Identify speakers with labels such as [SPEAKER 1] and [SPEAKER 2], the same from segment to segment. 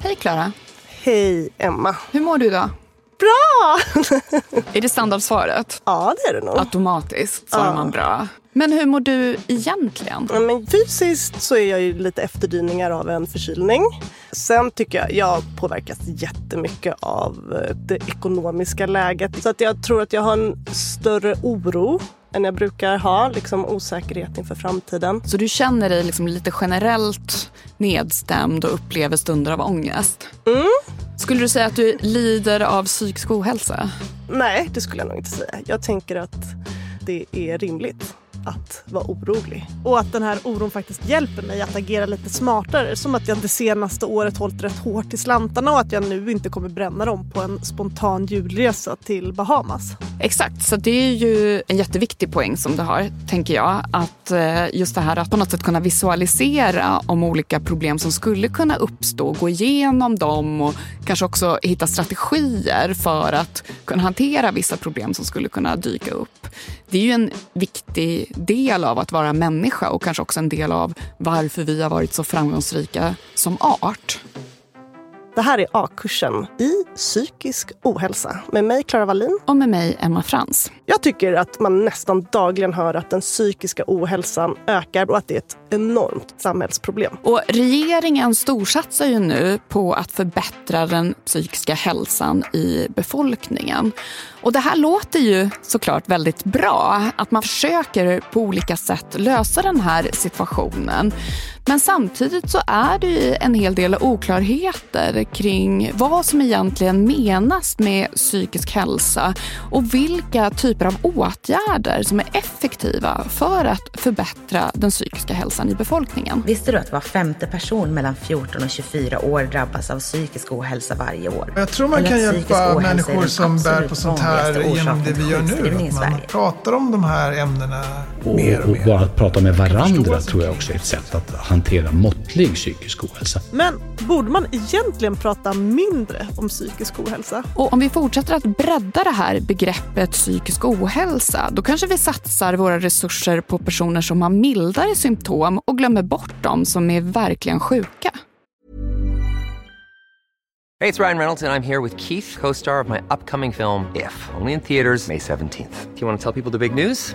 [SPEAKER 1] Hej Klara.
[SPEAKER 2] Hej Emma.
[SPEAKER 1] Hur mår du idag?
[SPEAKER 2] Bra!
[SPEAKER 1] är det standardsvaret?
[SPEAKER 2] Ja, det är det nog.
[SPEAKER 1] Automatiskt svarar ja. man bra. Men hur mår du egentligen?
[SPEAKER 2] Ja, men fysiskt så är jag ju lite efterdyningar av en förkylning. Sen tycker jag jag påverkas jättemycket av eh, det ekonomiska läget. Så att jag tror att jag har en större oro än jag brukar ha, liksom osäkerhet inför framtiden.
[SPEAKER 1] Så du känner dig liksom lite generellt nedstämd och upplever stunder av ångest?
[SPEAKER 2] Mm.
[SPEAKER 1] Skulle du säga att du lider av psykisk ohälsa?
[SPEAKER 2] Nej, det skulle jag nog inte säga. Jag tänker att det är rimligt att vara orolig. Och att den här oron faktiskt hjälper mig att agera lite smartare. Som att jag det senaste året hållit rätt hårt i slantarna och att jag nu inte kommer bränna dem på en spontan julresa till Bahamas.
[SPEAKER 1] Exakt, så det är ju en jätteviktig poäng som du har, tänker jag. Att eh, just det här att på något sätt kunna visualisera om olika problem som skulle kunna uppstå, gå igenom dem och kanske också hitta strategier för att kunna hantera vissa problem som skulle kunna dyka upp. Det är ju en viktig del av att vara människa och kanske också en del av varför vi har varit så framgångsrika som art.
[SPEAKER 2] Det här är A-kursen i psykisk ohälsa med mig, Klara Wallin.
[SPEAKER 1] Och med mig, Emma Frans.
[SPEAKER 2] Jag tycker att man nästan dagligen hör att den psykiska ohälsan ökar och att det är ett enormt samhällsproblem.
[SPEAKER 1] Och regeringen storsatsar ju nu på att förbättra den psykiska hälsan i befolkningen. Och det här låter ju såklart väldigt bra, att man försöker på olika sätt lösa den här situationen. Men samtidigt så är det en hel del oklarheter kring vad som egentligen menas med psykisk hälsa och vilka typer av åtgärder som är effektiva för att förbättra den psykiska hälsan i befolkningen.
[SPEAKER 3] Visste du att var femte person mellan 14 och 24 år drabbas av psykisk ohälsa varje år?
[SPEAKER 4] Jag tror man kan hjälpa människor som bär på sånt här genom det vi gör nu. Man pratar om de här ämnena
[SPEAKER 5] och,
[SPEAKER 4] mer och,
[SPEAKER 5] och mer. bara att prata med varandra tror jag också är ett sätt att hantera måttlig psykisk ohälsa.
[SPEAKER 2] Men borde man egentligen prata mindre om psykisk ohälsa?
[SPEAKER 1] Och om vi fortsätter att bredda det här begreppet psykisk ohälsa, då kanske vi satsar våra resurser på personer som har mildare symptom och glömmer bort dem som är verkligen sjuka.
[SPEAKER 6] Hej, det är Ryan Reynolds och jag är här med Keith, co-star of my upcoming film If, only in theaters May 17th. Do you want to tell people the big news?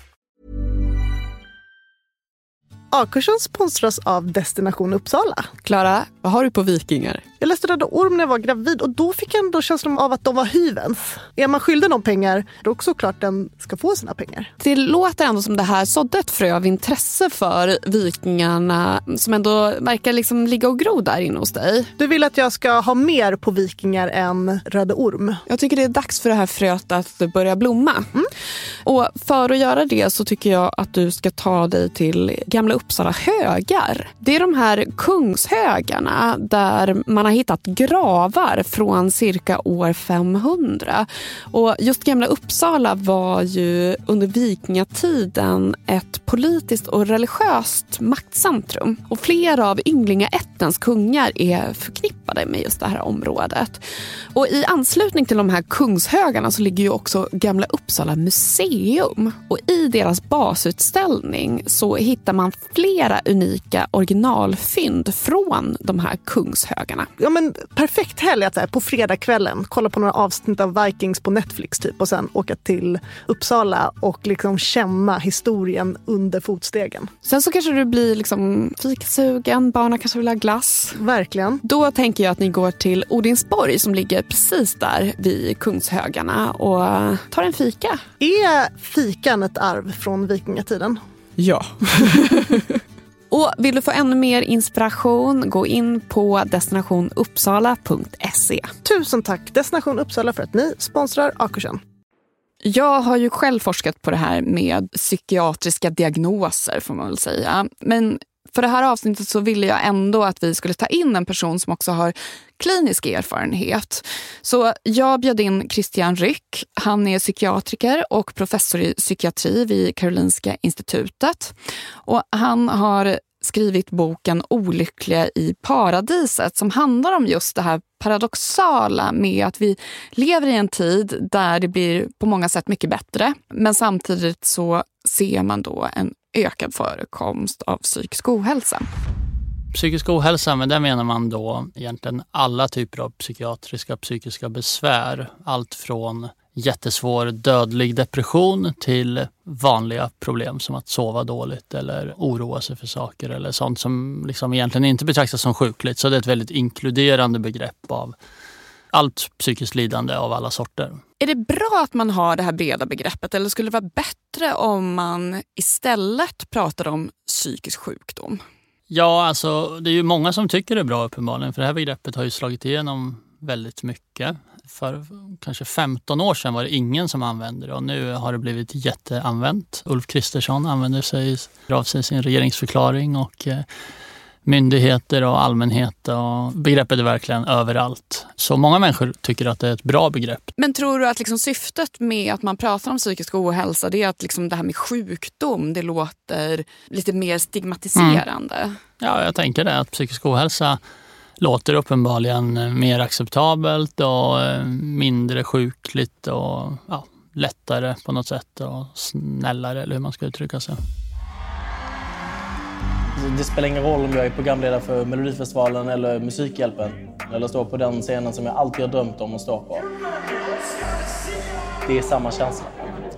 [SPEAKER 2] A-kursen sponsras av Destination Uppsala.
[SPEAKER 1] Klara, vad har du på Vikingar?
[SPEAKER 2] Jag läste Röda Orm när jag var gravid och då fick jag ändå känslan av att de var hyvens. Är man skyldig någon pengar, då är det såklart den ska få sina pengar.
[SPEAKER 1] Det låter ändå som det här sådde ett frö av intresse för Vikingarna som ändå verkar liksom ligga och gro där inne hos dig.
[SPEAKER 2] Du vill att jag ska ha mer på Vikingar än Röda Orm?
[SPEAKER 1] Jag tycker det är dags för det här fröet att börja blomma. Mm. Och för att göra det så tycker jag att du ska ta dig till Gamla Uppsala högar. Det är de här kungshögarna där man har hittat gravar från cirka år 500. Och just Gamla Uppsala var ju under vikingatiden ett politiskt och religiöst maktcentrum. Och flera av ynglingaättens kungar är förknippade med just det här området. Och i anslutning till de här kungshögarna så ligger ju också Gamla Uppsala museum. Och i deras basutställning så hittar man flera unika originalfynd från de här kungshögarna.
[SPEAKER 2] Ja, men perfekt helg att så här, på fredagskvällen kolla på några avsnitt av Vikings på Netflix typ och sen åka till Uppsala och liksom känna historien under fotstegen.
[SPEAKER 1] Sen så kanske du blir liksom fikasugen, barnen kanske vill ha glass.
[SPEAKER 2] Verkligen.
[SPEAKER 1] Då tänker jag att ni går till Odinsborg som ligger precis där vid Kungshögarna och tar en fika.
[SPEAKER 2] Är fikan ett arv från vikingatiden?
[SPEAKER 1] Ja. Och vill du få ännu mer inspiration, gå in på destinationuppsala.se.
[SPEAKER 2] Tusen tack Destination Uppsala för att ni sponsrar Akursen.
[SPEAKER 1] Jag har ju själv forskat på det här med psykiatriska diagnoser får man väl säga. Men för det här avsnittet så ville jag ändå att vi skulle ta in en person som också har klinisk erfarenhet. Så jag bjöd in Christian Ryck. Han är psykiatriker och professor i psykiatri vid Karolinska institutet. Och han har skrivit boken Olyckliga i paradiset som handlar om just det här paradoxala med att vi lever i en tid där det blir på många sätt mycket bättre. Men samtidigt så ser man då en ökad förekomst av psykisk ohälsa.
[SPEAKER 7] Psykisk ohälsa, men där menar man då egentligen alla typer av psykiatriska psykiska besvär. Allt från jättesvår dödlig depression till vanliga problem som att sova dåligt eller oroa sig för saker eller sånt som liksom egentligen inte betraktas som sjukligt. Så det är ett väldigt inkluderande begrepp av allt psykiskt lidande av alla sorter.
[SPEAKER 1] Är det bra att man har det här breda begreppet eller skulle det vara bättre om man istället pratar om psykisk sjukdom?
[SPEAKER 7] Ja, alltså det är ju många som tycker det är bra uppenbarligen för det här begreppet har ju slagit igenom väldigt mycket. För kanske 15 år sedan var det ingen som använde det och nu har det blivit jätteanvänt. Ulf Kristersson använder sig av sig sin regeringsförklaring och eh, myndigheter och allmänhet. Och begreppet är verkligen överallt. Så många människor tycker att det är ett bra begrepp.
[SPEAKER 1] Men tror du att liksom syftet med att man pratar om psykisk ohälsa det är att liksom det här med sjukdom det låter lite mer stigmatiserande? Mm.
[SPEAKER 7] Ja, jag tänker det. Att psykisk ohälsa låter uppenbarligen mer acceptabelt och eh, mindre sjukligt och ja, lättare på något sätt och snällare eller hur man ska uttrycka sig.
[SPEAKER 8] Det spelar ingen roll om jag är programledare för Melodifestivalen eller Musikhjälpen eller står på den scenen som jag alltid har drömt om att stå på. Det är samma känsla.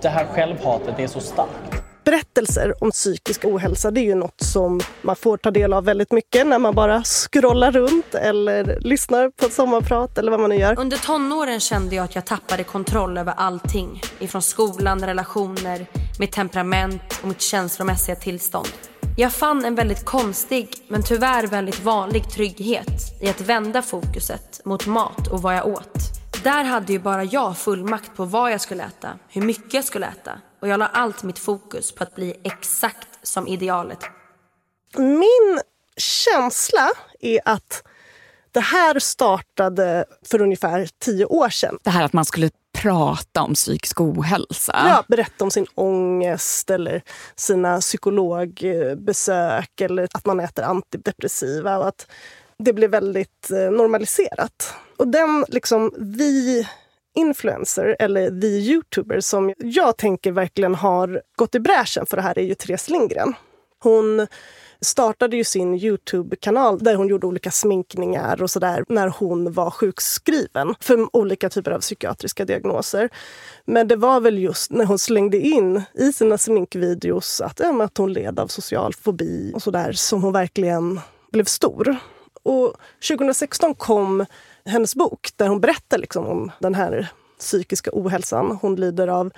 [SPEAKER 8] Det här självhatet är så starkt
[SPEAKER 2] berättelser om psykisk ohälsa det är ju något som man får ta del av väldigt mycket när man bara scrollar runt eller lyssnar på ett sommarprat eller vad man nu gör.
[SPEAKER 9] Under tonåren kände jag att jag tappade kontroll över allting. Ifrån skolan, relationer, mitt temperament och mitt känslomässiga tillstånd. Jag fann en väldigt konstig, men tyvärr väldigt vanlig trygghet i att vända fokuset mot mat och vad jag åt. Där hade ju bara jag fullmakt på vad jag skulle äta, hur mycket jag skulle äta och jag la allt mitt fokus på att bli exakt som idealet.
[SPEAKER 2] Min känsla är att det här startade för ungefär tio år sedan.
[SPEAKER 1] Det här att man skulle prata om psykisk ohälsa?
[SPEAKER 2] Ja, berätta om sin ångest eller sina psykologbesök eller att man äter antidepressiva. Och att det blev väldigt eh, normaliserat. Och den liksom, vi influencer eller the youtuber som jag tänker verkligen har gått i bräschen för det här är ju Therese Lindgren. Hon startade ju sin Youtube-kanal där hon gjorde olika sminkningar och sådär när hon var sjukskriven för olika typer av psykiatriska diagnoser. Men det var väl just när hon slängde in i sina sminkvideos att, ja, att hon led av social fobi och sådär som hon verkligen blev stor. Och 2016 kom hennes bok där hon berättar liksom om den här psykiska ohälsan hon lider av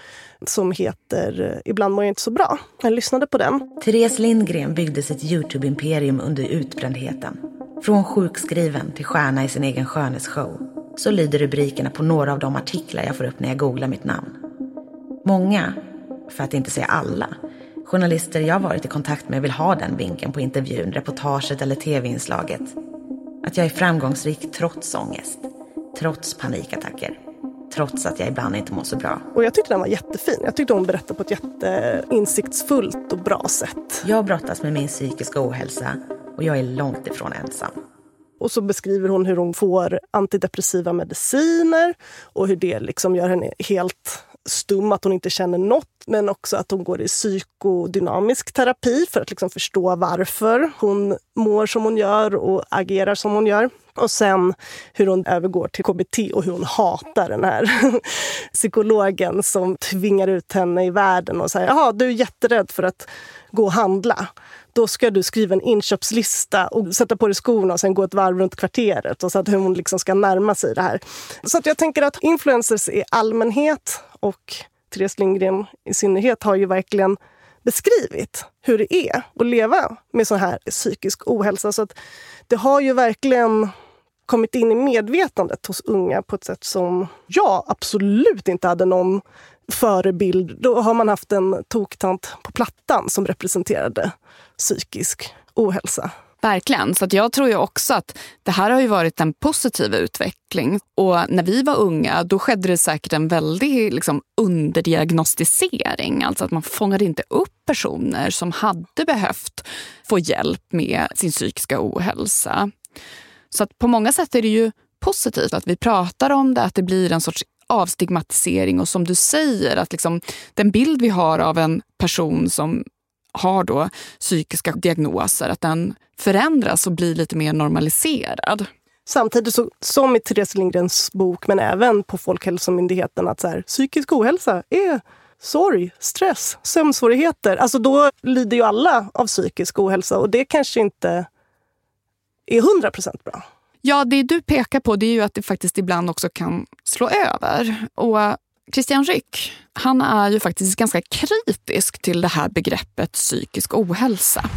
[SPEAKER 2] som heter Ibland mår jag inte så bra. Jag lyssnade på den.
[SPEAKER 3] Therese Lindgren byggde sitt Youtube-imperium under utbrändheten. Från sjukskriven till stjärna i sin egen skönhetsshow. Så lyder rubrikerna på några av de artiklar jag får upp när jag googlar mitt namn. Många, för att inte säga alla, journalister jag varit i kontakt med vill ha den vinkeln på intervjun, reportaget eller tv-inslaget. Att jag är framgångsrik trots ångest, trots panikattacker, trots att jag ibland inte mår så bra.
[SPEAKER 2] Och jag tyckte den var jättefin. Jag tyckte hon berättade på ett jätteinsiktsfullt och bra sätt.
[SPEAKER 3] Jag brottas med min psykiska ohälsa och jag är långt ifrån ensam.
[SPEAKER 2] Och så beskriver hon hur hon får antidepressiva mediciner och hur det liksom gör henne helt stum, att hon inte känner något. Men också att hon går i psykodynamisk terapi för att liksom förstå varför hon mår som hon gör och agerar som hon gör. Och sen hur hon övergår till KBT och hur hon hatar den här psykologen som tvingar ut henne i världen och säger jaha, du är jätterädd för att gå och handla då ska du skriva en inköpslista och sätta på dig skorna och sen gå ett varv runt kvarteret. Och så att hon liksom ska närma sig det här. Så att jag tänker att influencers i allmänhet och Therese Lindgren i synnerhet har ju verkligen beskrivit hur det är att leva med sån här psykisk ohälsa. Så att det har ju verkligen kommit in i medvetandet hos unga på ett sätt som jag absolut inte hade någon förebild. Då har man haft en toktant på Plattan som representerade psykisk ohälsa.
[SPEAKER 1] Verkligen. Så jag tror ju också att det här har ju varit en positiv utveckling. Och när vi var unga då skedde det säkert en väldig liksom, underdiagnostisering. Alltså att man fångade inte upp personer som hade behövt få hjälp med sin psykiska ohälsa. Så att på många sätt är det ju positivt att vi pratar om det, att det blir en sorts avstigmatisering och som du säger, att liksom, den bild vi har av en person som har då psykiska diagnoser, att den förändras och blir lite mer normaliserad.
[SPEAKER 2] Samtidigt så, som i Therese Lindgrens bok, men även på Folkhälsomyndigheten, att så här, psykisk ohälsa är sorg, stress, sömnsvårigheter. Alltså då lider ju alla av psykisk ohälsa och det kanske inte är 100 procent bra.
[SPEAKER 1] Ja, det du pekar på det är ju att det faktiskt ibland också kan slå över. Och Christian Ryck, han är ju faktiskt ganska kritisk till det här begreppet psykisk ohälsa.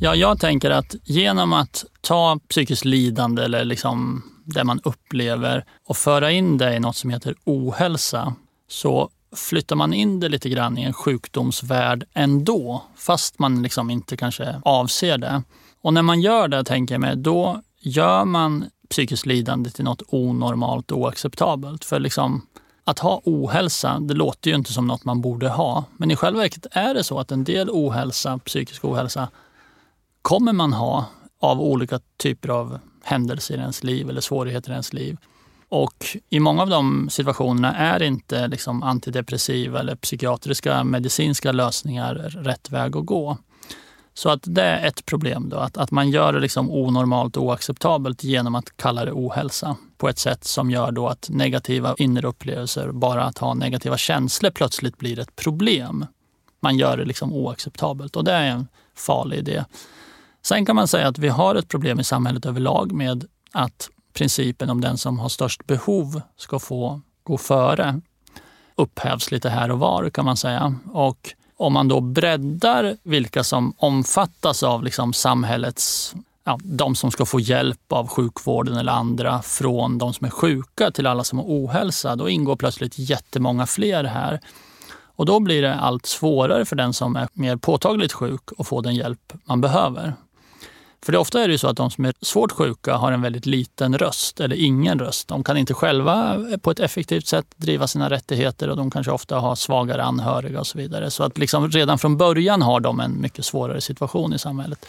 [SPEAKER 7] Ja, jag tänker att genom att ta psykiskt lidande eller liksom det man upplever och föra in det i något som heter ohälsa så flyttar man in det lite grann i en sjukdomsvärld ändå, fast man liksom inte kanske avser det. Och när man gör det, tänker jag mig, då gör man psykiskt lidande till något onormalt och oacceptabelt. För liksom, att ha ohälsa, det låter ju inte som något man borde ha. Men i själva verket är det så att en del ohälsa, psykisk ohälsa, kommer man ha av olika typer av händelser i ens liv eller svårigheter i ens liv. Och i många av de situationerna är inte liksom antidepressiva eller psykiatriska medicinska lösningar rätt väg att gå. Så att det är ett problem, då, att, att man gör det liksom onormalt och oacceptabelt genom att kalla det ohälsa på ett sätt som gör då att negativa inre upplevelser, bara att ha negativa känslor plötsligt blir ett problem. Man gör det liksom oacceptabelt och det är en farlig idé. Sen kan man säga att vi har ett problem i samhället överlag med att principen om den som har störst behov ska få gå före upphävs lite här och var kan man säga. Och om man då breddar vilka som omfattas av liksom samhällets ja, de som ska få hjälp av sjukvården eller andra från de som är sjuka till alla som har ohälsa, då ingår plötsligt jättemånga fler här. Och då blir det allt svårare för den som är mer påtagligt sjuk att få den hjälp man behöver. För det ofta är det så att de som är svårt sjuka har en väldigt liten röst eller ingen röst. De kan inte själva på ett effektivt sätt driva sina rättigheter och de kanske ofta har svagare anhöriga och så vidare. Så att liksom redan från början har de en mycket svårare situation i samhället.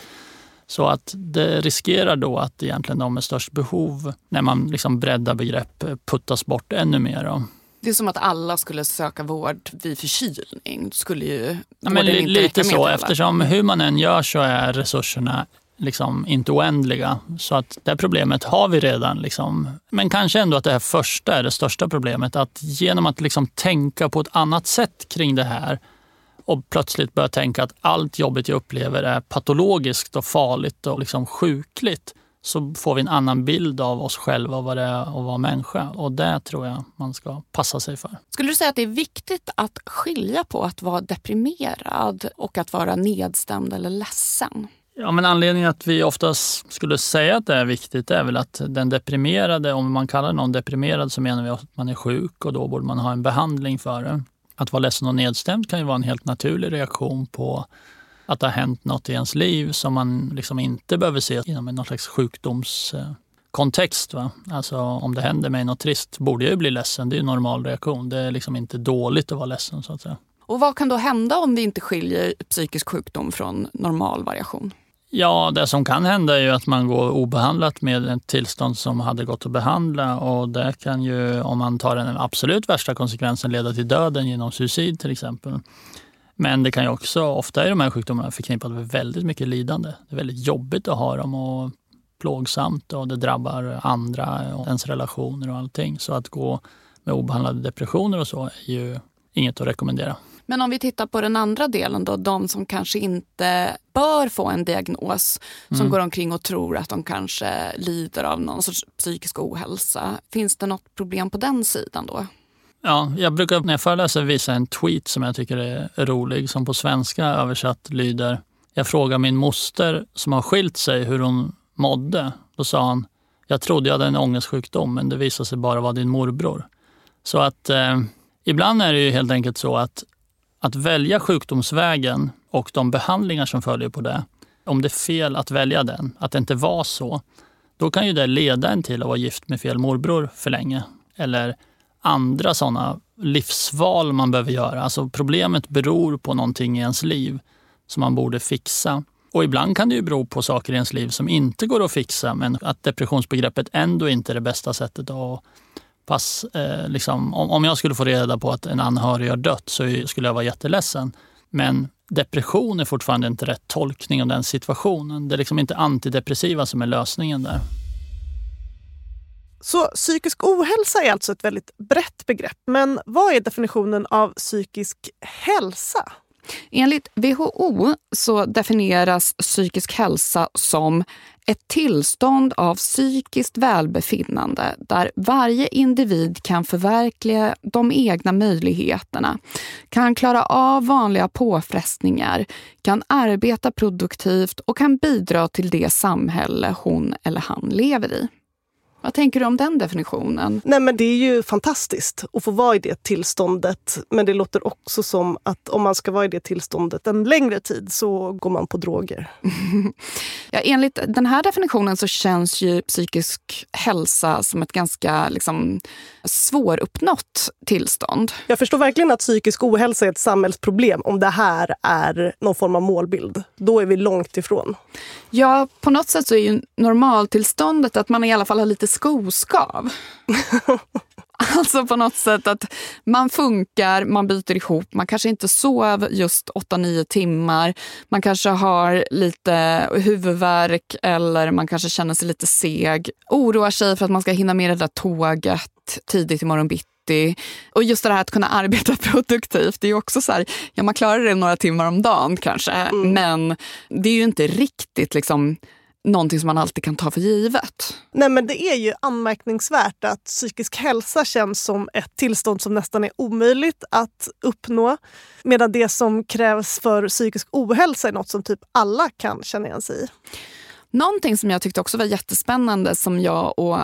[SPEAKER 7] Så att det riskerar då att egentligen de med störst behov, när man liksom breddar begrepp, puttas bort ännu mer. Då.
[SPEAKER 1] Det är som att alla skulle söka vård vid förkylning. Skulle ju
[SPEAKER 7] ja, men li, Lite så, eftersom hur man än gör så är resurserna liksom inte oändliga. Så att det problemet har vi redan. Liksom. Men kanske ändå att det här första är det största problemet. Att genom att liksom tänka på ett annat sätt kring det här och plötsligt börja tänka att allt jobbet jag upplever är patologiskt och farligt och liksom sjukligt så får vi en annan bild av oss själva och vad det är att vara människa. Och det tror jag man ska passa sig för.
[SPEAKER 1] Skulle du säga att det är viktigt att skilja på att vara deprimerad och att vara nedstämd eller ledsen?
[SPEAKER 7] Ja, men anledningen att vi oftast skulle säga att det är viktigt är väl att den deprimerade, om man kallar någon deprimerad så menar vi att man är sjuk och då borde man ha en behandling för det. Att vara ledsen och nedstämd kan ju vara en helt naturlig reaktion på att det har hänt något i ens liv som man liksom inte behöver se inom någon slags sjukdomskontext. Va? Alltså om det händer mig något trist borde jag ju bli ledsen. Det är en normal reaktion. Det är liksom inte dåligt att vara ledsen så att säga.
[SPEAKER 1] Och vad kan då hända om vi inte skiljer psykisk sjukdom från normal variation?
[SPEAKER 7] Ja, det som kan hända är ju att man går obehandlat med ett tillstånd som hade gått att behandla och det kan ju, om man tar den absolut värsta konsekvensen, leda till döden genom suicid till exempel. Men det kan ju också, ofta är de här sjukdomarna förknippade med väldigt mycket lidande. Det är väldigt jobbigt att ha dem och plågsamt och det drabbar andra och ens relationer och allting. Så att gå med obehandlade depressioner och så är ju inget att rekommendera.
[SPEAKER 1] Men om vi tittar på den andra delen då, de som kanske inte bör få en diagnos, som mm. går omkring och tror att de kanske lider av någon sorts psykisk ohälsa. Finns det något problem på den sidan då?
[SPEAKER 7] Ja, jag brukar när jag föreläser visa en tweet som jag tycker är rolig, som på svenska översatt lyder Jag frågar min moster som har skilt sig hur hon mådde. Då sa han Jag trodde jag hade en ångestsjukdom men det visade sig bara vara din morbror. Så att eh, ibland är det ju helt enkelt så att att välja sjukdomsvägen och de behandlingar som följer på det, om det är fel att välja den, att det inte var så, då kan ju det leda en till att vara gift med fel morbror för länge. Eller andra sådana livsval man behöver göra. Alltså problemet beror på någonting i ens liv som man borde fixa. Och ibland kan det ju bero på saker i ens liv som inte går att fixa men att depressionsbegreppet ändå inte är det bästa sättet att pass, eh, liksom, om, om jag skulle få reda på att en anhörig har dött så skulle jag vara jätteledsen. Men depression är fortfarande inte rätt tolkning av den situationen. Det är liksom inte antidepressiva som är lösningen där.
[SPEAKER 2] Så psykisk ohälsa är alltså ett väldigt brett begrepp. Men vad är definitionen av psykisk hälsa?
[SPEAKER 1] Enligt WHO så definieras psykisk hälsa som ett tillstånd av psykiskt välbefinnande där varje individ kan förverkliga de egna möjligheterna, kan klara av vanliga påfrestningar, kan arbeta produktivt och kan bidra till det samhälle hon eller han lever i. Vad tänker du om den definitionen?
[SPEAKER 2] Nej, men det är ju fantastiskt att få vara i det tillståndet. Men det låter också som att om man ska vara i det tillståndet en längre tid så går man på droger.
[SPEAKER 1] ja, enligt den här definitionen så känns ju psykisk hälsa som ett ganska liksom, svåruppnått tillstånd.
[SPEAKER 2] Jag förstår verkligen att psykisk ohälsa är ett samhällsproblem om det här är någon form av målbild. Då är vi långt ifrån.
[SPEAKER 1] Ja, på något sätt så är ju normaltillståndet att man i alla fall har lite skoskav. Alltså på något sätt att man funkar, man byter ihop, man kanske inte sov just 8-9 timmar. Man kanske har lite huvudvärk eller man kanske känner sig lite seg. Oroar sig för att man ska hinna med det där tåget tidigt imorgon bitti. Och just det här att kunna arbeta produktivt, det är också så här, ja man klarar det några timmar om dagen kanske, mm. men det är ju inte riktigt liksom någonting som man alltid kan ta för givet.
[SPEAKER 2] Nej men det är ju anmärkningsvärt att psykisk hälsa känns som ett tillstånd som nästan är omöjligt att uppnå. Medan det som krävs för psykisk ohälsa är något som typ alla kan känna igen sig i.
[SPEAKER 1] Någonting som jag tyckte också var jättespännande som jag och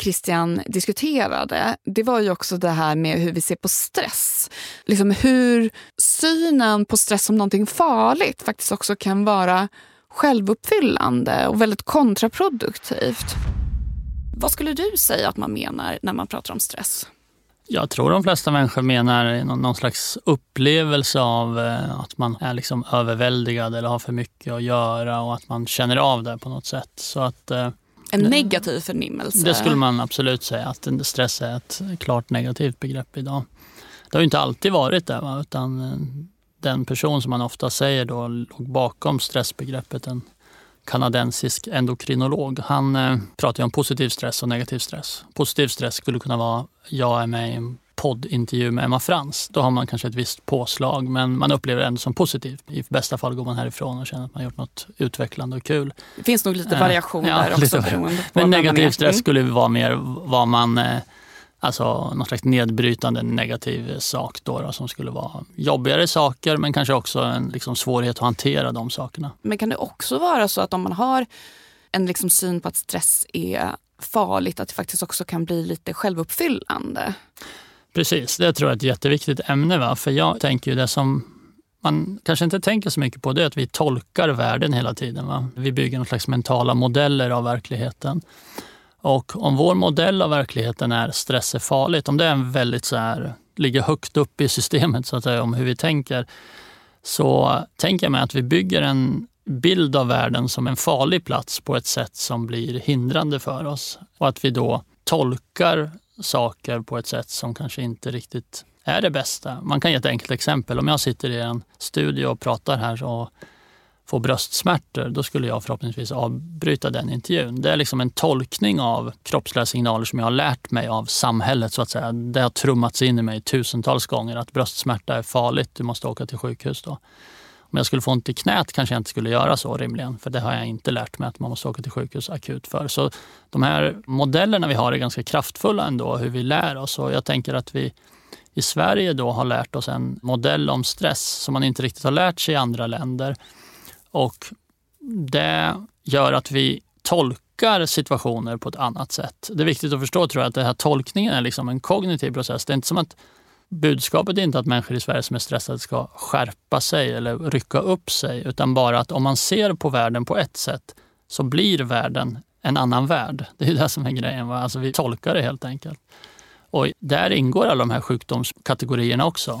[SPEAKER 1] Christian diskuterade, det var ju också det här med hur vi ser på stress. Liksom hur synen på stress som någonting farligt faktiskt också kan vara självuppfyllande och väldigt kontraproduktivt. Vad skulle du säga att man menar när man pratar om stress?
[SPEAKER 7] Jag tror de flesta människor menar någon slags upplevelse av eh, att man är liksom överväldigad eller har för mycket att göra och att man känner av det på något sätt. Så att, eh,
[SPEAKER 1] en negativ förnimmelse?
[SPEAKER 7] Det skulle man absolut säga, att stress är ett klart negativt begrepp idag. Det har ju inte alltid varit det, va? utan eh, den person som man ofta säger då låg bakom stressbegreppet, en kanadensisk endokrinolog. Han eh, pratar om positiv stress och negativ stress. Positiv stress skulle kunna vara, jag är med i en poddintervju med Emma Frans. Då har man kanske ett visst påslag men man upplever det ändå som positivt. I bästa fall går man härifrån och känner att man gjort något utvecklande och kul.
[SPEAKER 1] Det finns nog lite variation eh, där också. Lite,
[SPEAKER 7] men negativ stress skulle vara mer vad man eh, Alltså någon slags nedbrytande negativ sak då, då, som skulle vara jobbigare saker men kanske också en liksom, svårighet att hantera de sakerna.
[SPEAKER 1] Men kan det också vara så att om man har en liksom, syn på att stress är farligt, att det faktiskt också kan bli lite självuppfyllande?
[SPEAKER 7] Precis, det tror jag är ett jätteviktigt ämne. Va? För jag tänker ju det som man kanske inte tänker så mycket på det är att vi tolkar världen hela tiden. Va? Vi bygger någon slags mentala modeller av verkligheten. Och om vår modell av verkligheten är stress är farligt, om det är en väldigt så här, ligger högt upp i systemet så att säga, om hur vi tänker, så tänker jag mig att vi bygger en bild av världen som en farlig plats på ett sätt som blir hindrande för oss. Och att vi då tolkar saker på ett sätt som kanske inte riktigt är det bästa. Man kan ge ett enkelt exempel. Om jag sitter i en studio och pratar här och få bröstsmärtor, då skulle jag förhoppningsvis avbryta den intervjun. Det är liksom en tolkning av kroppsliga signaler som jag har lärt mig av samhället. så att säga. Det har trummats in i mig tusentals gånger att bröstsmärta är farligt, du måste åka till sjukhus. Då. Om jag skulle få ont i knät kanske jag inte skulle göra så rimligen, för det har jag inte lärt mig att man måste åka till sjukhus akut för. Så de här modellerna vi har är ganska kraftfulla ändå, hur vi lär oss. Och jag tänker att vi i Sverige då har lärt oss en modell om stress som man inte riktigt har lärt sig i andra länder. Och det gör att vi tolkar situationer på ett annat sätt. Det är viktigt att förstå tror jag att den här tolkningen är liksom en kognitiv process. Det är inte som att budskapet är inte att människor i Sverige som är stressade ska skärpa sig eller rycka upp sig, utan bara att om man ser på världen på ett sätt så blir världen en annan värld. Det är det som är grejen. Alltså vi tolkar det helt enkelt. Och där ingår alla de här sjukdomskategorierna också.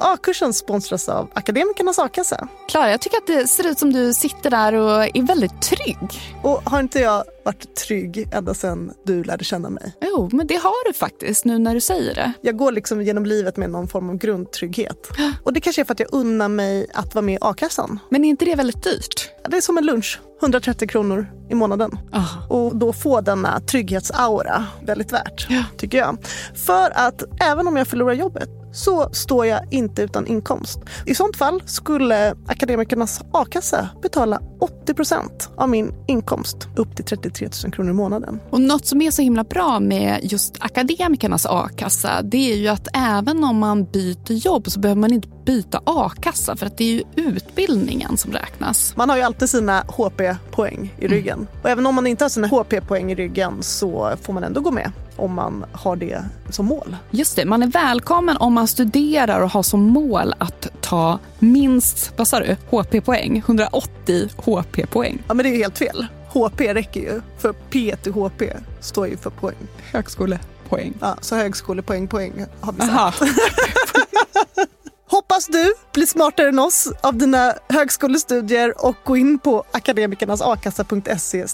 [SPEAKER 10] A-kursen sponsras av Akademikernas a-kassa.
[SPEAKER 1] Klara, jag tycker att det ser ut som du sitter där och är väldigt trygg.
[SPEAKER 10] Och har inte jag varit trygg ända sedan du lärde känna mig?
[SPEAKER 1] Jo, men det har du faktiskt nu när du säger det.
[SPEAKER 10] Jag går liksom genom livet med någon form av grundtrygghet. Och det kanske är för att jag unnar mig att vara med i a-kassan.
[SPEAKER 1] Men är inte det väldigt dyrt?
[SPEAKER 10] Det är som en lunch. 130 kronor i månaden.
[SPEAKER 1] Oh.
[SPEAKER 10] Och då få denna trygghetsaura väldigt värt, ja. tycker jag. För att även om jag förlorar jobbet så står jag inte utan inkomst. I sånt fall skulle Akademikernas a-kassa betala 80% av min inkomst upp till 33 000 kronor i månaden.
[SPEAKER 1] Och något som är så himla bra med just Akademikernas a-kassa det är ju att även om man byter jobb så behöver man inte byta a-kassa för att det är ju utbildningen som räknas.
[SPEAKER 10] Man har ju alltid sina HP-poäng i ryggen. Mm. Och även om man inte har sina HP-poäng i ryggen så får man ändå gå med om man har det som mål.
[SPEAKER 1] Just det, man är välkommen om man studerar och har som mål att ta minst, vad sa du, HP-poäng? 180 HP-poäng.
[SPEAKER 10] Ja men det är helt fel. HP räcker ju, för P till HP står ju för poäng.
[SPEAKER 1] Högskolepoäng.
[SPEAKER 10] Ja, så högskolepoäng, poäng har vi sagt. Hoppas du blir smartare än oss av dina högskolestudier och gå in på akademikernasakassa.se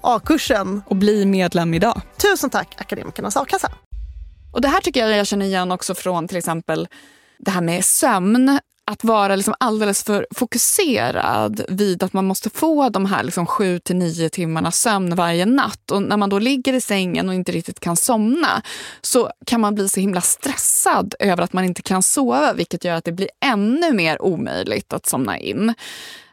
[SPEAKER 10] a-kursen.
[SPEAKER 1] Och bli medlem idag.
[SPEAKER 10] Tusen tack Akademikernas a-kassa.
[SPEAKER 1] Och det här tycker jag jag känner igen också från till exempel det här med sömn att vara liksom alldeles för fokuserad vid att man måste få de här liksom sju till nio timmarna sömn varje natt. Och när man då ligger i sängen och inte riktigt kan somna så kan man bli så himla stressad över att man inte kan sova vilket gör att det blir ännu mer omöjligt att somna in.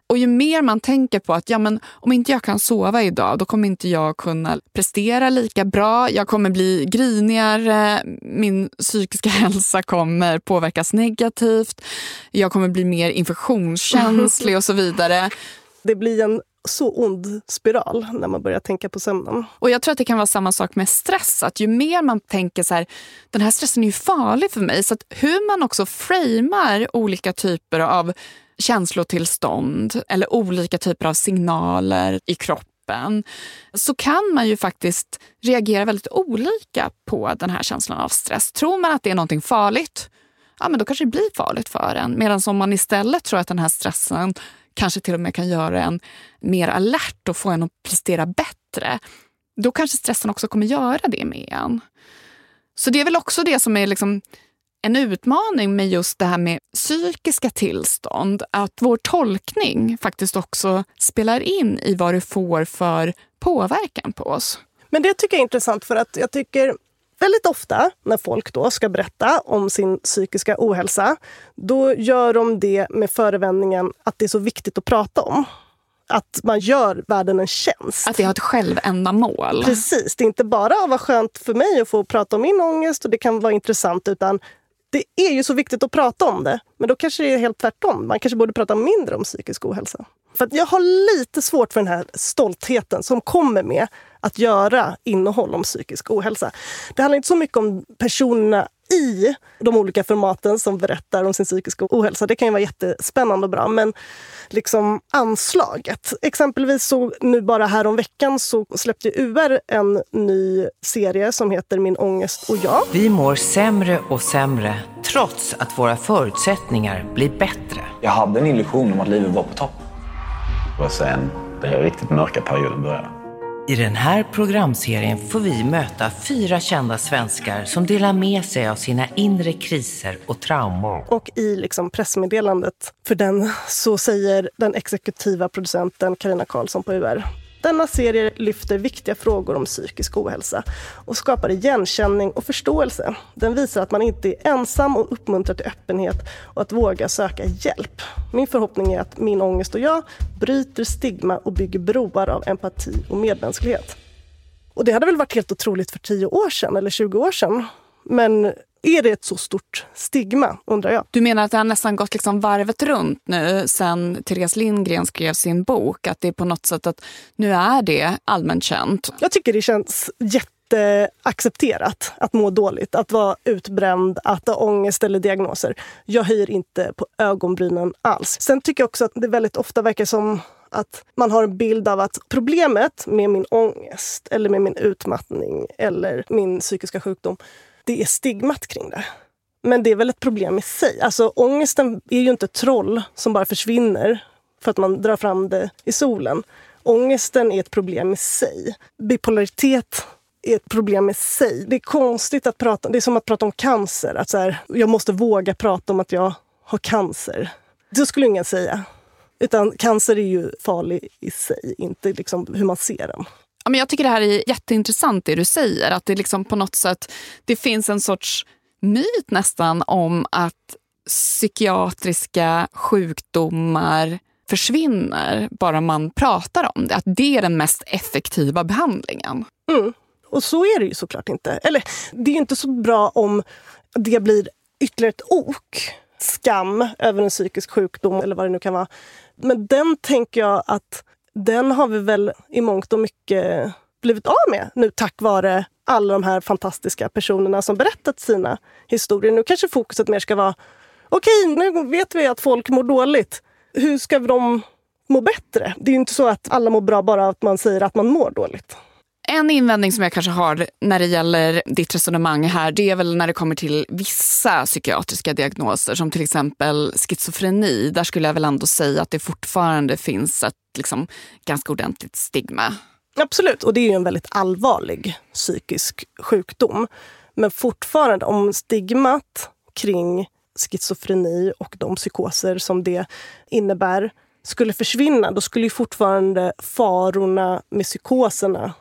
[SPEAKER 1] Och ju mer man tänker på att ja, men om inte jag kan sova idag, då kommer inte jag kunna prestera lika bra. Jag kommer bli grinigare, min psykiska hälsa kommer påverkas negativt. Jag kommer bli mer infektionskänslig och så vidare.
[SPEAKER 10] Det blir en så ond spiral när man börjar tänka på sömnen.
[SPEAKER 1] Och jag tror att det kan vara samma sak med stress. Att ju mer man tänker så här, den här stressen är ju farlig för mig. Så att hur man också framar olika typer av känslotillstånd eller olika typer av signaler i kroppen så kan man ju faktiskt reagera väldigt olika på den här känslan av stress. Tror man att det är någonting farligt, ja men då kanske det blir farligt för en. Medan om man istället tror att den här stressen kanske till och med kan göra en mer alert och få en att prestera bättre, då kanske stressen också kommer göra det med en. Så det är väl också det som är liksom en utmaning med just det här med psykiska tillstånd. Att vår tolkning faktiskt också spelar in i vad det får för påverkan på oss.
[SPEAKER 2] Men det tycker jag är intressant för att jag tycker väldigt ofta när folk då ska berätta om sin psykiska ohälsa, då gör de det med förevändningen att det är så viktigt att prata om att man gör världen en tjänst.
[SPEAKER 1] Att det har ett självändamål.
[SPEAKER 2] Precis. Det är inte bara vad skönt för mig att få prata om min ångest och det kan vara intressant utan det är ju så viktigt att prata om det. Men då kanske det är helt tvärtom. Man kanske borde prata mindre om psykisk ohälsa. För jag har lite svårt för den här stoltheten som kommer med att göra innehåll om psykisk ohälsa. Det handlar inte så mycket om personerna i de olika formaten som berättar om sin psykiska ohälsa. Det kan ju vara jättespännande och bra. Men liksom anslaget. Exempelvis så nu bara här om veckan så släppte UR en ny serie som heter Min ångest och jag.
[SPEAKER 11] Vi mår sämre och sämre trots att våra förutsättningar blir bättre.
[SPEAKER 12] Jag hade en illusion om att livet var på topp. Och sen den riktigt mörka perioden började.
[SPEAKER 11] I den här programserien får vi möta fyra kända svenskar som delar med sig av sina inre kriser och trauman.
[SPEAKER 2] Och i liksom pressmeddelandet för den så säger den exekutiva producenten Karina Karlsson på UR denna serie lyfter viktiga frågor om psykisk ohälsa och skapar igenkänning och förståelse. Den visar att man inte är ensam och uppmuntrar till öppenhet och att våga söka hjälp. Min förhoppning är att Min ångest och jag bryter stigma och bygger broar av empati och medmänsklighet. Och det hade väl varit helt otroligt för 10 år sedan eller 20 år sedan. Men är det ett så stort stigma, undrar jag?
[SPEAKER 1] Du menar att det har nästan gått liksom varvet runt nu sen Therese Lindgren skrev sin bok? Att det är på något sätt att nu är det allmänt känt?
[SPEAKER 2] Jag tycker det känns jätteaccepterat att må dåligt, att vara utbränd, att ha ångest eller diagnoser. Jag höjer inte på ögonbrynen alls. Sen tycker jag också att det väldigt ofta verkar som att man har en bild av att problemet med min ångest eller med min utmattning eller min psykiska sjukdom det är stigmat kring det. Men det är väl ett problem i sig. Alltså ångesten är ju inte ett troll som bara försvinner för att man drar fram det i solen. Ångesten är ett problem i sig. Bipolaritet är ett problem i sig. Det är konstigt att prata, det är som att prata om cancer. Att så här, jag måste våga prata om att jag har cancer. Det skulle ingen säga. Utan cancer är ju farlig i sig, inte liksom hur man ser den.
[SPEAKER 1] Ja, men jag tycker det här är jätteintressant det du säger. Att det liksom på något sätt det finns en sorts myt nästan om att psykiatriska sjukdomar försvinner bara man pratar om det. Att det är den mest effektiva behandlingen.
[SPEAKER 2] Mm. Och så är det ju såklart inte. Eller det är inte så bra om det blir ytterligare ett ok. Skam över en psykisk sjukdom eller vad det nu kan vara. Men den tänker jag att den har vi väl i mångt och mycket blivit av med nu tack vare alla de här fantastiska personerna som berättat sina historier. Nu kanske fokuset mer ska vara okej, okay, nu vet vi att folk mår dåligt. Hur ska de må bättre? Det är ju inte så att alla mår bra bara att man säger att man mår dåligt.
[SPEAKER 1] En invändning som jag kanske har när det gäller ditt resonemang här, det är väl när det kommer till vissa psykiatriska diagnoser som till exempel schizofreni. Där skulle jag väl ändå säga att det fortfarande finns ett liksom, ganska ordentligt stigma.
[SPEAKER 2] Absolut, och det är ju en väldigt allvarlig psykisk sjukdom. Men fortfarande, om stigmat kring schizofreni och de psykoser som det innebär skulle försvinna, då skulle ju fortfarande farorna med psykoserna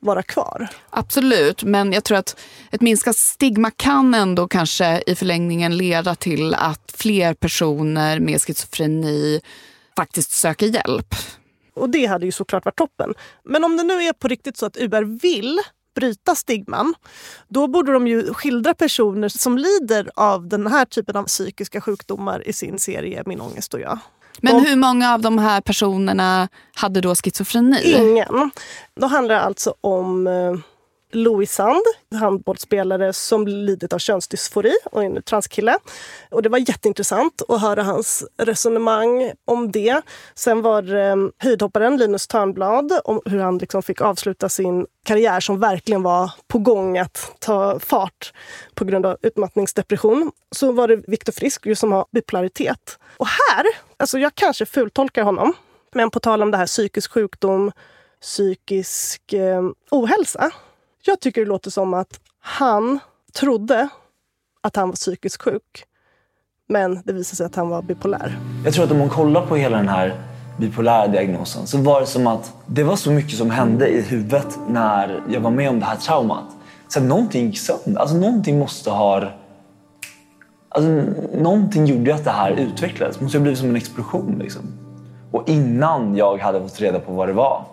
[SPEAKER 2] vara kvar.
[SPEAKER 1] Absolut, men jag tror att ett minskat stigma kan ändå kanske i förlängningen leda till att fler personer med schizofreni faktiskt söker hjälp.
[SPEAKER 2] Och det hade ju såklart varit toppen. Men om det nu är på riktigt så att UR vill bryta stigman, då borde de ju skildra personer som lider av den här typen av psykiska sjukdomar i sin serie Min ångest och jag.
[SPEAKER 1] Men och, hur många av de här personerna hade då schizofreni?
[SPEAKER 2] Ingen. Då handlar det alltså om eh, Louis Sand, handbollsspelare som lidit av könsdysfori och är en transkille. Och det var jätteintressant att höra hans resonemang om det. Sen var det höjdhopparen Linus Törnblad om hur han liksom fick avsluta sin karriär som verkligen var på gång att ta fart på grund av utmattningsdepression. Så var det Viktor Frisk som har bipolaritet. Och här, alltså jag kanske fultolkar honom, men på tal om det här psykisk sjukdom, psykisk eh, ohälsa jag tycker det låter som att han trodde att han var psykiskt sjuk. Men det visade sig att han var bipolär.
[SPEAKER 13] Jag tror att om man kollar på hela den här bipolära diagnosen så var det som att det var så mycket som hände i huvudet när jag var med om det här traumat. Så att någonting gick sönder. Alltså någonting måste ha... Alltså, någonting gjorde att det här utvecklades. Det måste ha blivit som en explosion. Liksom. Och innan jag hade fått reda på vad det var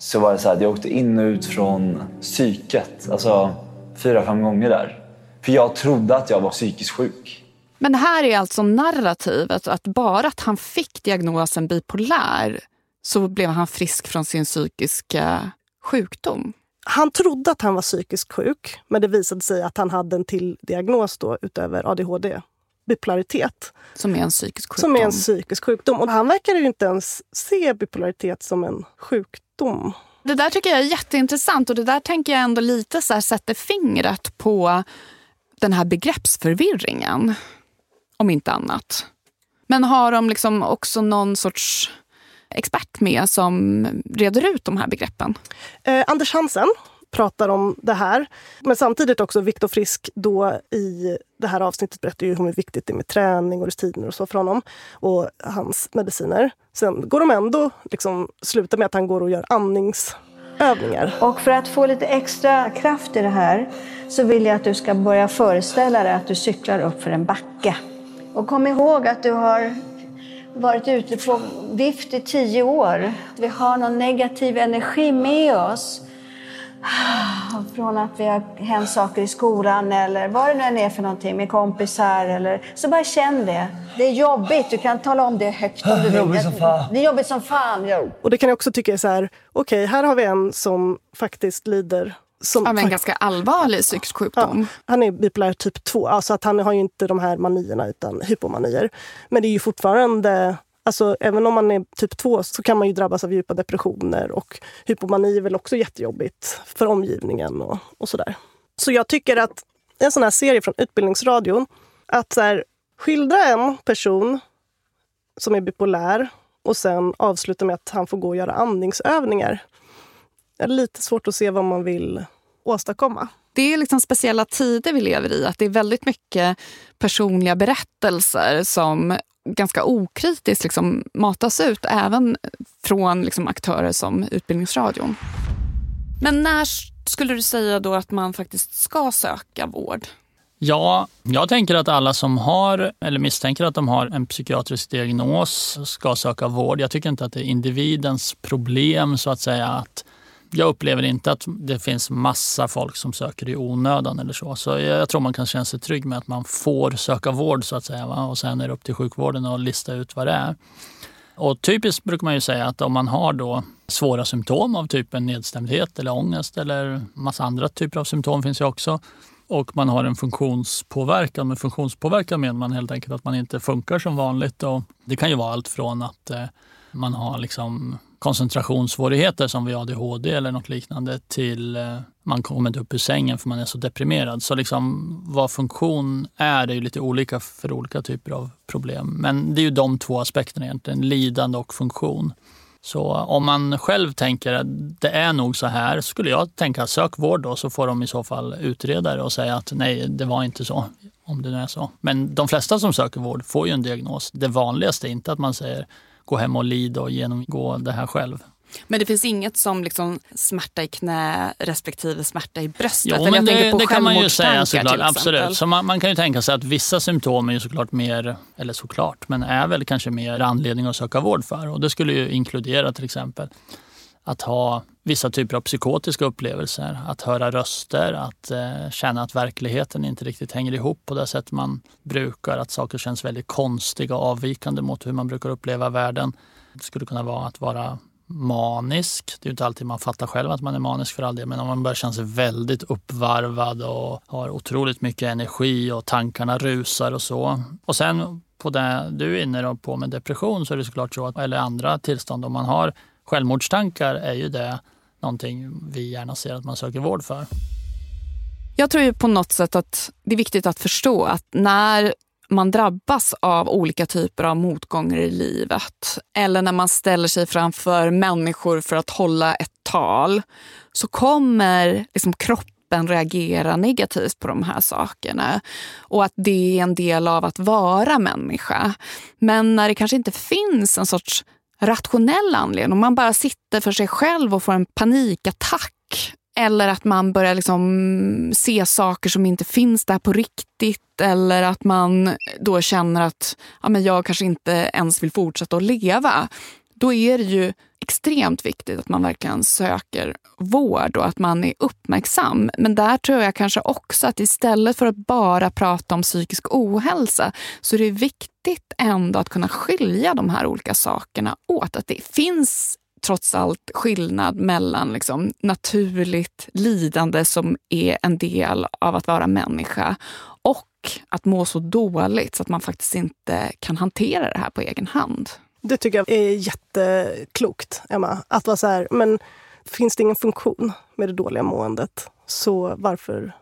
[SPEAKER 13] så var det så att jag åkte in och ut från psyket. Alltså fyra, fem gånger där. För jag trodde att jag var psykiskt sjuk.
[SPEAKER 1] Men det här är alltså narrativet att bara att han fick diagnosen bipolär så blev han frisk från sin psykiska sjukdom.
[SPEAKER 2] Han trodde att han var psykiskt sjuk, men det visade sig att han hade en till diagnos då, utöver ADHD. Bipolaritet.
[SPEAKER 1] Som är en psykisk sjukdom.
[SPEAKER 2] Som är en psykisk sjukdom. Och han verkar ju inte ens se bipolaritet som en sjukdom.
[SPEAKER 1] Det där tycker jag är jätteintressant och det där tänker jag ändå lite så här sätter fingret på den här begreppsförvirringen. Om inte annat. Men har de liksom också någon sorts expert med som reder ut de här begreppen?
[SPEAKER 2] Eh, Anders Hansen pratar om det här. Men samtidigt också Viktor Frisk då i det här avsnittet berättar ju hur viktigt det är med träning och rutiner och så för honom och hans mediciner. Sen går de ändå liksom slutar med att han går och gör andningsövningar.
[SPEAKER 14] Och för att få lite extra kraft i det här så vill jag att du ska börja föreställa dig att du cyklar upp för en backe. Och kom ihåg att du har varit ute på vift i tio år. Vi har någon negativ energi med oss. Från att vi har hänt saker i skolan eller vad det nu än är för någonting med kompisar. Eller, så bara känn det. Det är jobbigt. Du kan tala om det högt om du vill.
[SPEAKER 13] Jobbigt som fan.
[SPEAKER 14] Det är jobbigt som fan. Ja.
[SPEAKER 2] Och det kan jag också tycka är så här, okej, okay, här har vi en som faktiskt lider som
[SPEAKER 1] av en ganska allvarlig psykisk sjukdom.
[SPEAKER 2] Ja, han är bipolär typ 2, alltså att han har ju inte de här manierna utan hypomanier. Men det är ju fortfarande Alltså, även om man är typ 2 så kan man ju drabbas av djupa depressioner och hypomani är väl också jättejobbigt för omgivningen och, och sådär. Så jag tycker att en sån här serie från Utbildningsradion, att så här, skildra en person som är bipolär och sen avsluta med att han får gå och göra andningsövningar. Det är lite svårt att se vad man vill åstadkomma.
[SPEAKER 1] Det är liksom speciella tider vi lever i. Att Det är väldigt mycket personliga berättelser som ganska okritiskt liksom matas ut även från liksom aktörer som Utbildningsradion. Men när skulle du säga då att man faktiskt ska söka vård?
[SPEAKER 7] Ja, jag tänker att alla som har eller misstänker att de har en psykiatrisk diagnos ska söka vård. Jag tycker inte att det är individens problem så att säga att jag upplever inte att det finns massa folk som söker i onödan eller så. Så jag, tror man kan känna sig trygg med att man får söka vård så att säga. Va? Och sen är det upp till sjukvården att lista ut vad det är. Och typiskt brukar man ju säga att om man har då svåra symptom av typen nedstämdhet eller ångest eller massa andra typer av symptom finns ju också. Och man har en funktionspåverkan. Med funktionspåverkan menar man helt enkelt att man inte funkar som vanligt. Och det kan ju vara allt från att eh, man har liksom koncentrationssvårigheter som vid ADHD eller något liknande till eh, man kommer inte upp ur sängen för man är så deprimerad. Så liksom vad funktion är, det är ju lite olika för olika typer av problem. Men det är ju de två aspekterna egentligen, lidande och funktion. Så om man själv tänker att det är nog så här, skulle jag tänka sök vård då så får de i så fall utreda det och säga att nej, det var inte så. Om det nu är så. Men de flesta som söker vård får ju en diagnos. Det vanligaste är inte att man säger gå hem och lida och genomgå det här själv.
[SPEAKER 1] Men det finns inget som liksom smärta i knä respektive smärta i bröstet?
[SPEAKER 7] Jo, men det, det kan man ju säga såklart. Absolut. Så man, man, kan ju tänka sig att vissa symptom är ju såklart mer, eller såklart, men är väl kanske mer anledning att söka vård för. Och det skulle ju inkludera till exempel att ha vissa typer av psykotiska upplevelser, att höra röster, att eh, känna att verkligheten inte riktigt hänger ihop på det sätt man brukar, att saker känns väldigt konstiga och avvikande mot hur man brukar uppleva världen. Det skulle kunna vara att vara manisk. Det är inte alltid man fattar själv att man är manisk för all del, men om man börjar känna sig väldigt uppvarvad och har otroligt mycket energi och tankarna rusar och så. Och sen på det du är inne på med depression så är det såklart så att, eller andra tillstånd, om man har Självmordstankar är ju det någonting vi gärna ser att man söker vård för.
[SPEAKER 1] Jag tror ju på något sätt att det är viktigt att förstå att när man drabbas av olika typer av motgångar i livet eller när man ställer sig framför människor för att hålla ett tal så kommer liksom kroppen reagera negativt på de här sakerna och att det är en del av att vara människa. Men när det kanske inte finns en sorts rationell anledning, om man bara sitter för sig själv och får en panikattack eller att man börjar liksom se saker som inte finns där på riktigt. Eller att man då känner att ja, men jag kanske inte ens vill fortsätta att leva. Då är det ju extremt viktigt att man verkligen söker vård och att man är uppmärksam. Men där tror jag kanske också att istället för att bara prata om psykisk ohälsa så är det viktigt ändå att kunna skilja de här olika sakerna åt. Att det finns trots allt skillnad mellan liksom naturligt lidande som är en del av att vara människa och att må så dåligt så att man faktiskt inte kan hantera det här på egen hand.
[SPEAKER 2] Det tycker jag är jätteklokt, Emma. Att vara så här, men finns det ingen funktion med det dåliga måendet, så varför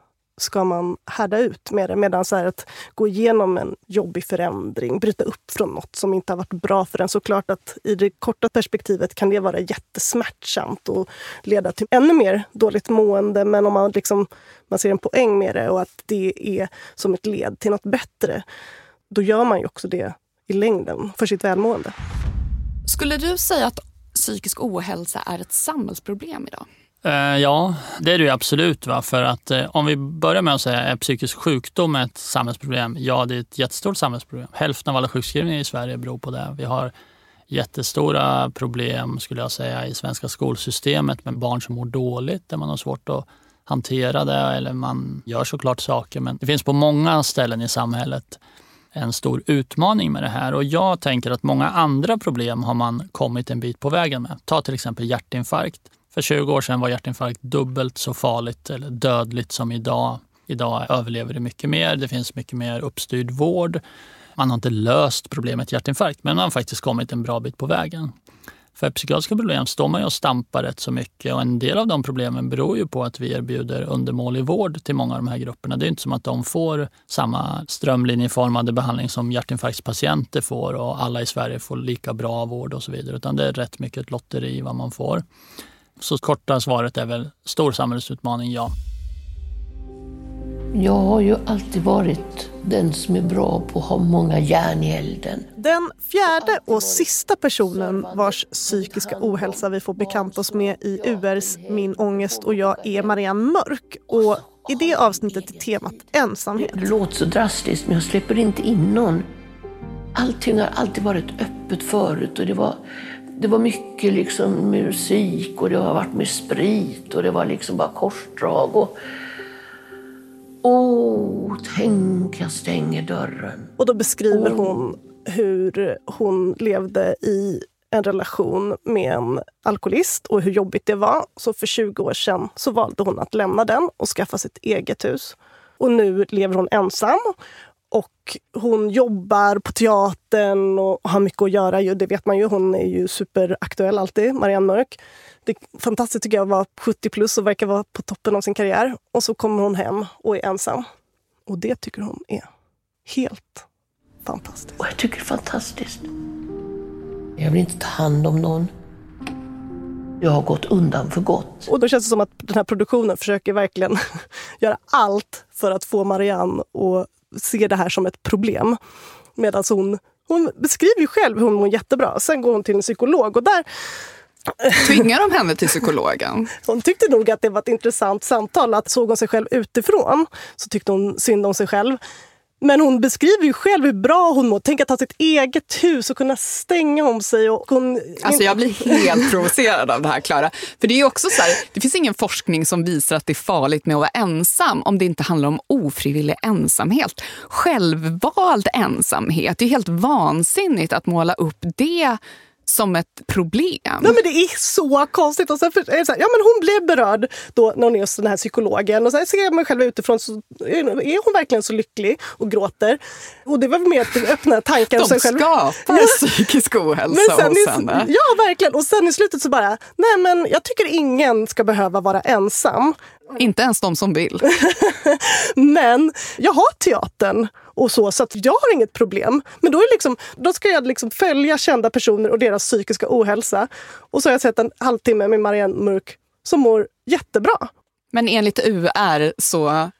[SPEAKER 2] ska man härda ut med det. Medan så att gå igenom en jobbig förändring, bryta upp från något som inte har varit bra för en. Såklart att i det korta perspektivet kan det vara jättesmärtsamt och leda till ännu mer dåligt mående. Men om man, liksom, man ser en poäng med det och att det är som ett led till något bättre, då gör man ju också det i längden för sitt välmående.
[SPEAKER 1] Skulle du säga att psykisk ohälsa är ett samhällsproblem idag?
[SPEAKER 7] Eh, ja, det är det ju absolut. Va? För att eh, om vi börjar med att säga, är psykisk sjukdom ett samhällsproblem? Ja, det är ett jättestort samhällsproblem. Hälften av alla sjukskrivningar i Sverige beror på det. Vi har jättestora problem, skulle jag säga, i svenska skolsystemet med barn som mår dåligt, där man har svårt att hantera det. Eller man gör såklart saker, men det finns på många ställen i samhället en stor utmaning med det här. Och jag tänker att många andra problem har man kommit en bit på vägen med. Ta till exempel hjärtinfarkt. För 20 år sedan var hjärtinfarkt dubbelt så farligt eller dödligt som idag. Idag överlever det mycket mer. Det finns mycket mer uppstyrd vård. Man har inte löst problemet hjärtinfarkt, men man har faktiskt kommit en bra bit på vägen. För psykiatriska problem står man ju och stampar rätt så mycket och en del av de problemen beror ju på att vi erbjuder undermålig vård till många av de här grupperna. Det är inte som att de får samma strömlinjeformade behandling som hjärtinfarktspatienter får och alla i Sverige får lika bra vård och så vidare, utan det är rätt mycket ett lotteri vad man får. Så korta svaret är väl stor samhällsutmaning, ja.
[SPEAKER 15] Jag har ju alltid varit den som är bra på att ha många järn i elden.
[SPEAKER 2] Den fjärde och sista personen vars psykiska ohälsa vi får bekanta oss med i URs Min ångest och jag är Marianne Mörk. Och i det avsnittet är temat ensamhet.
[SPEAKER 15] Det låter så drastiskt men jag släpper inte in någon. Allting har alltid varit öppet förut och det var det var mycket liksom musik och det har varit med sprit och det var liksom bara korsdrag. Och, Åh, tänk jag stänger dörren.
[SPEAKER 2] Och då beskriver hon hur hon levde i en relation med en alkoholist och hur jobbigt det var. Så för 20 år sedan så valde hon att lämna den och skaffa sitt eget hus. Och nu lever hon ensam och hon jobbar på teatern och har mycket att göra. Det vet man ju. Hon är ju superaktuell alltid, Marianne Mörk. Det är fantastiskt tycker jag att vara 70 plus och verkar vara på toppen av sin karriär. Och så kommer hon hem och är ensam. Och det tycker hon är helt fantastiskt.
[SPEAKER 15] Och jag tycker det är fantastiskt. Jag vill inte ta hand om någon. Jag har gått undan för gott.
[SPEAKER 2] Och då känns det som att den här produktionen försöker verkligen göra allt för att få Marianne att se det här som ett problem. Medan hon, hon beskriver ju själv hur hon mår jättebra. Sen går hon till en psykolog och där
[SPEAKER 1] Tvingar de henne till psykologen?
[SPEAKER 2] Hon tyckte nog att det var ett intressant samtal. Att såg hon sig själv utifrån så tyckte hon synd om sig själv. Men hon beskriver ju själv hur bra hon mår. Tänk att ha sitt eget hus och kunna stänga om sig. Och hon...
[SPEAKER 1] Alltså jag blir helt provocerad av det här, Klara. För det är också så här, det finns ingen forskning som visar att det är farligt med att vara ensam om det inte handlar om ofrivillig ensamhet. Självvald ensamhet. Det är helt vansinnigt att måla upp det som ett problem. Nej,
[SPEAKER 2] men det är så konstigt. Och sen för, är så här, ja, men hon blev berörd då när hon är hos den här psykologen. Och så här, ser jag mig själv utifrån så är hon verkligen så lycklig och gråter. Och det var mer att öppna tankar
[SPEAKER 1] De
[SPEAKER 2] sig själv.
[SPEAKER 1] Skapar psykisk ohälsa
[SPEAKER 2] men
[SPEAKER 1] hos henne.
[SPEAKER 2] Ja, verkligen. Och sen i slutet så bara, nej men jag tycker ingen ska behöva vara ensam.
[SPEAKER 1] Inte ens de som vill.
[SPEAKER 2] men jag har teatern och så, så att jag har inget problem. Men då, är liksom, då ska jag liksom följa kända personer och deras psykiska ohälsa. Och så har jag sett en halvtimme med Marianne Mörk som mår jättebra.
[SPEAKER 1] Men enligt UR så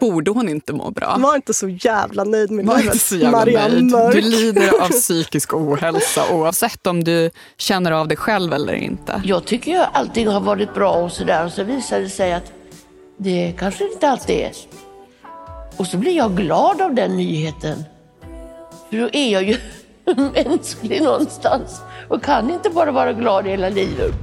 [SPEAKER 1] borde hon inte må bra.
[SPEAKER 2] Var inte så jävla nöjd med
[SPEAKER 1] Var
[SPEAKER 2] livet,
[SPEAKER 1] inte så jävla
[SPEAKER 2] Marianne
[SPEAKER 1] nöjd.
[SPEAKER 2] Mörk.
[SPEAKER 1] Du lider av psykisk ohälsa oavsett om du känner av det själv eller inte.
[SPEAKER 15] Jag tycker ju allting har varit bra och sådär och så visar det sig att det kanske inte alltid är. Och så blir jag glad av den nyheten. För då är jag ju mänsklig någonstans och kan inte bara vara glad hela livet.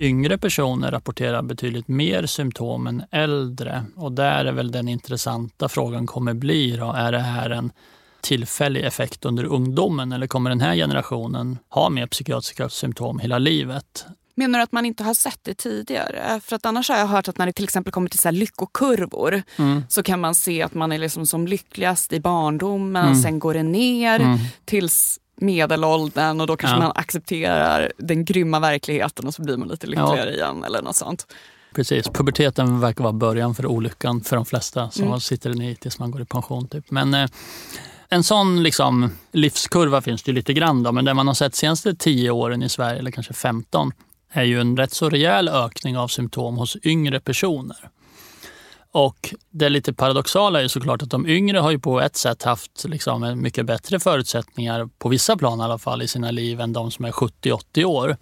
[SPEAKER 7] Yngre personer rapporterar betydligt mer symptom än äldre och där är väl den intressanta frågan kommer bli då, är det här en tillfällig effekt under ungdomen eller kommer den här generationen ha mer psykiatriska symptom hela livet?
[SPEAKER 1] Menar du att man inte har sett det tidigare? För att annars har jag hört att när det till exempel kommer till så här lyckokurvor
[SPEAKER 7] Mm.
[SPEAKER 1] så kan man se att man är liksom som lyckligast i barndomen,
[SPEAKER 7] Mm.
[SPEAKER 1] sen går det ner
[SPEAKER 7] Mm.
[SPEAKER 1] tills medelåldern och då kanske
[SPEAKER 7] Ja.
[SPEAKER 1] man accepterar den grymma verkligheten och så blir man lite lyckligare igen eller något sånt.
[SPEAKER 7] Precis, puberteten verkar vara början för olyckan för de flesta som
[SPEAKER 1] Mm.
[SPEAKER 7] sitter den i tills man går i pension. Typ. Men eh, en sån liksom, livskurva finns det ju lite grann då, men det man har sett senaste 10 åren i Sverige, eller kanske 15, är ju en rätt så rejäl ökning av symptom hos yngre personer. Och det lite paradoxala är ju såklart att de yngre har ju på ett sätt haft liksom mycket bättre förutsättningar, på vissa plan i alla fall, i sina liv än de som är 70-80 år.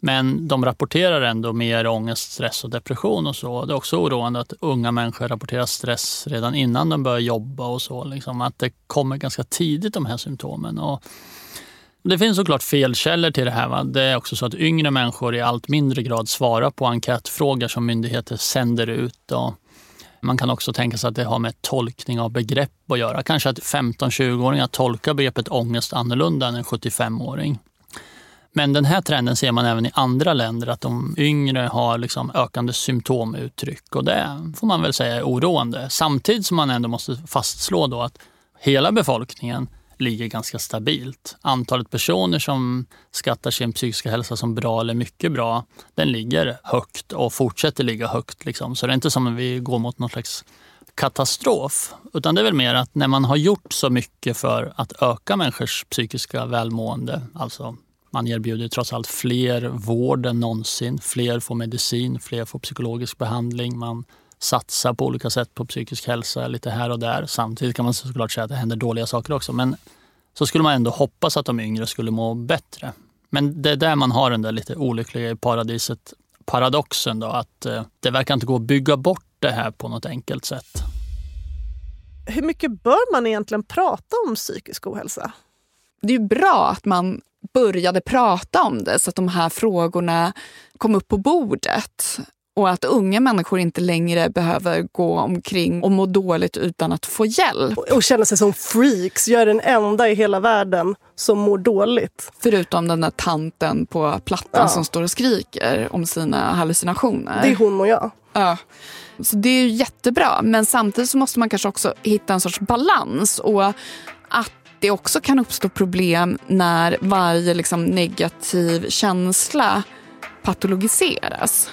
[SPEAKER 7] Men de rapporterar ändå mer ångest, stress och depression och så. Det är också oroande att unga människor rapporterar stress redan innan de börjar jobba och så. Liksom att det kommer ganska tidigt de här symptomen. Och det finns såklart felkällor till det här. Va? Det är också så att yngre människor i allt mindre grad svarar på enkätfrågor som myndigheter sänder ut. Och man kan också tänka sig att det har med tolkning av begrepp att göra. Kanske att 15-20-åringar tolkar begreppet ångest annorlunda än en 75-åring. Men den här trenden ser man även i andra länder, att de yngre har liksom ökande symptomuttryck och det får man väl säga är oroande. Samtidigt som man ändå måste fastslå då att hela befolkningen ligger ganska stabilt. Antalet personer som skattar sin psykiska hälsa som bra eller mycket bra, den ligger högt och fortsätter ligga högt. Liksom. Så det är inte som att vi går mot någon slags katastrof. Utan det är väl mer att när man har gjort så mycket för att öka människors psykiska välmående, alltså man erbjuder trots allt fler vård än någonsin. Fler får medicin, fler får psykologisk behandling. Man satsar på olika sätt på psykisk hälsa lite här och där. Samtidigt kan man såklart säga att det händer dåliga saker också. Men så skulle man ändå hoppas att de yngre skulle må bättre. Men det är där man har den där lite olyckliga i paradiset paradoxen då, att eh, det verkar inte gå att bygga bort det här på något enkelt sätt.
[SPEAKER 2] Hur mycket bör man egentligen prata om psykisk ohälsa?
[SPEAKER 1] Det är ju bra att man började prata om det så att de här frågorna kom upp på bordet. Och att unga människor inte längre behöver gå omkring och må dåligt utan att få hjälp.
[SPEAKER 2] Och känna sig som freaks. Jag är den enda i hela världen som mår dåligt.
[SPEAKER 1] Förutom den där tanten på plattan
[SPEAKER 2] Ja.
[SPEAKER 1] som står och skriker om sina hallucinationer.
[SPEAKER 2] Det är hon och jag.
[SPEAKER 1] Ja. Så det är ju jättebra. Men samtidigt så måste man kanske också hitta en sorts balans. Och att det också kan uppstå problem när varje liksom negativ känsla patologiseras.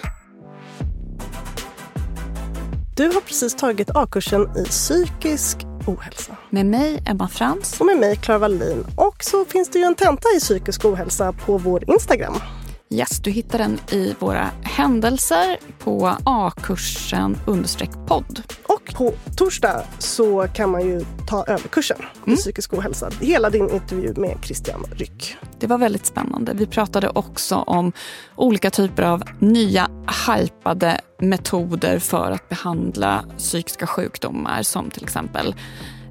[SPEAKER 2] Du har precis tagit A-kursen i psykisk ohälsa.
[SPEAKER 1] Med mig, Emma Frans.
[SPEAKER 2] Och med mig, Clara Wallin. Och så finns det ju en tenta i psykisk ohälsa på vår Instagram.
[SPEAKER 1] Yes, du hittar den i våra händelser på A-kursen understreck podd.
[SPEAKER 2] Och på torsdag så kan man ju ta över kursen i psykisk ohälsa. Hela din intervju med Christian Ryck.
[SPEAKER 1] Det var väldigt spännande. Vi pratade också om olika typer av nya hypade metoder för att behandla psykiska sjukdomar som till exempel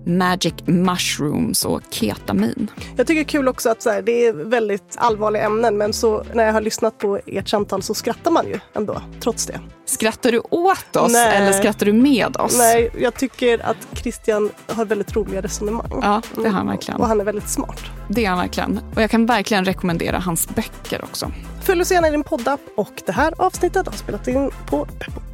[SPEAKER 1] magic mushrooms och ketamin.
[SPEAKER 2] Jag tycker det är kul också att så här, det är väldigt allvarliga ämnen men så när jag har lyssnat på ert samtal så skrattar man ju ändå, trots det.
[SPEAKER 1] Skrattar du åt oss
[SPEAKER 2] Nej.
[SPEAKER 1] eller skrattar du med oss?
[SPEAKER 2] Nej, jag tycker att Christian har väldigt roliga resonemang.
[SPEAKER 1] Ja, det har han verkligen.
[SPEAKER 2] Och han är väldigt smart.
[SPEAKER 1] Det är han verkligen. Och jag kan verkligen rekommendera hans böcker också.
[SPEAKER 2] Följ oss gärna i din poddapp och det här avsnittet har spelats in på Peppo.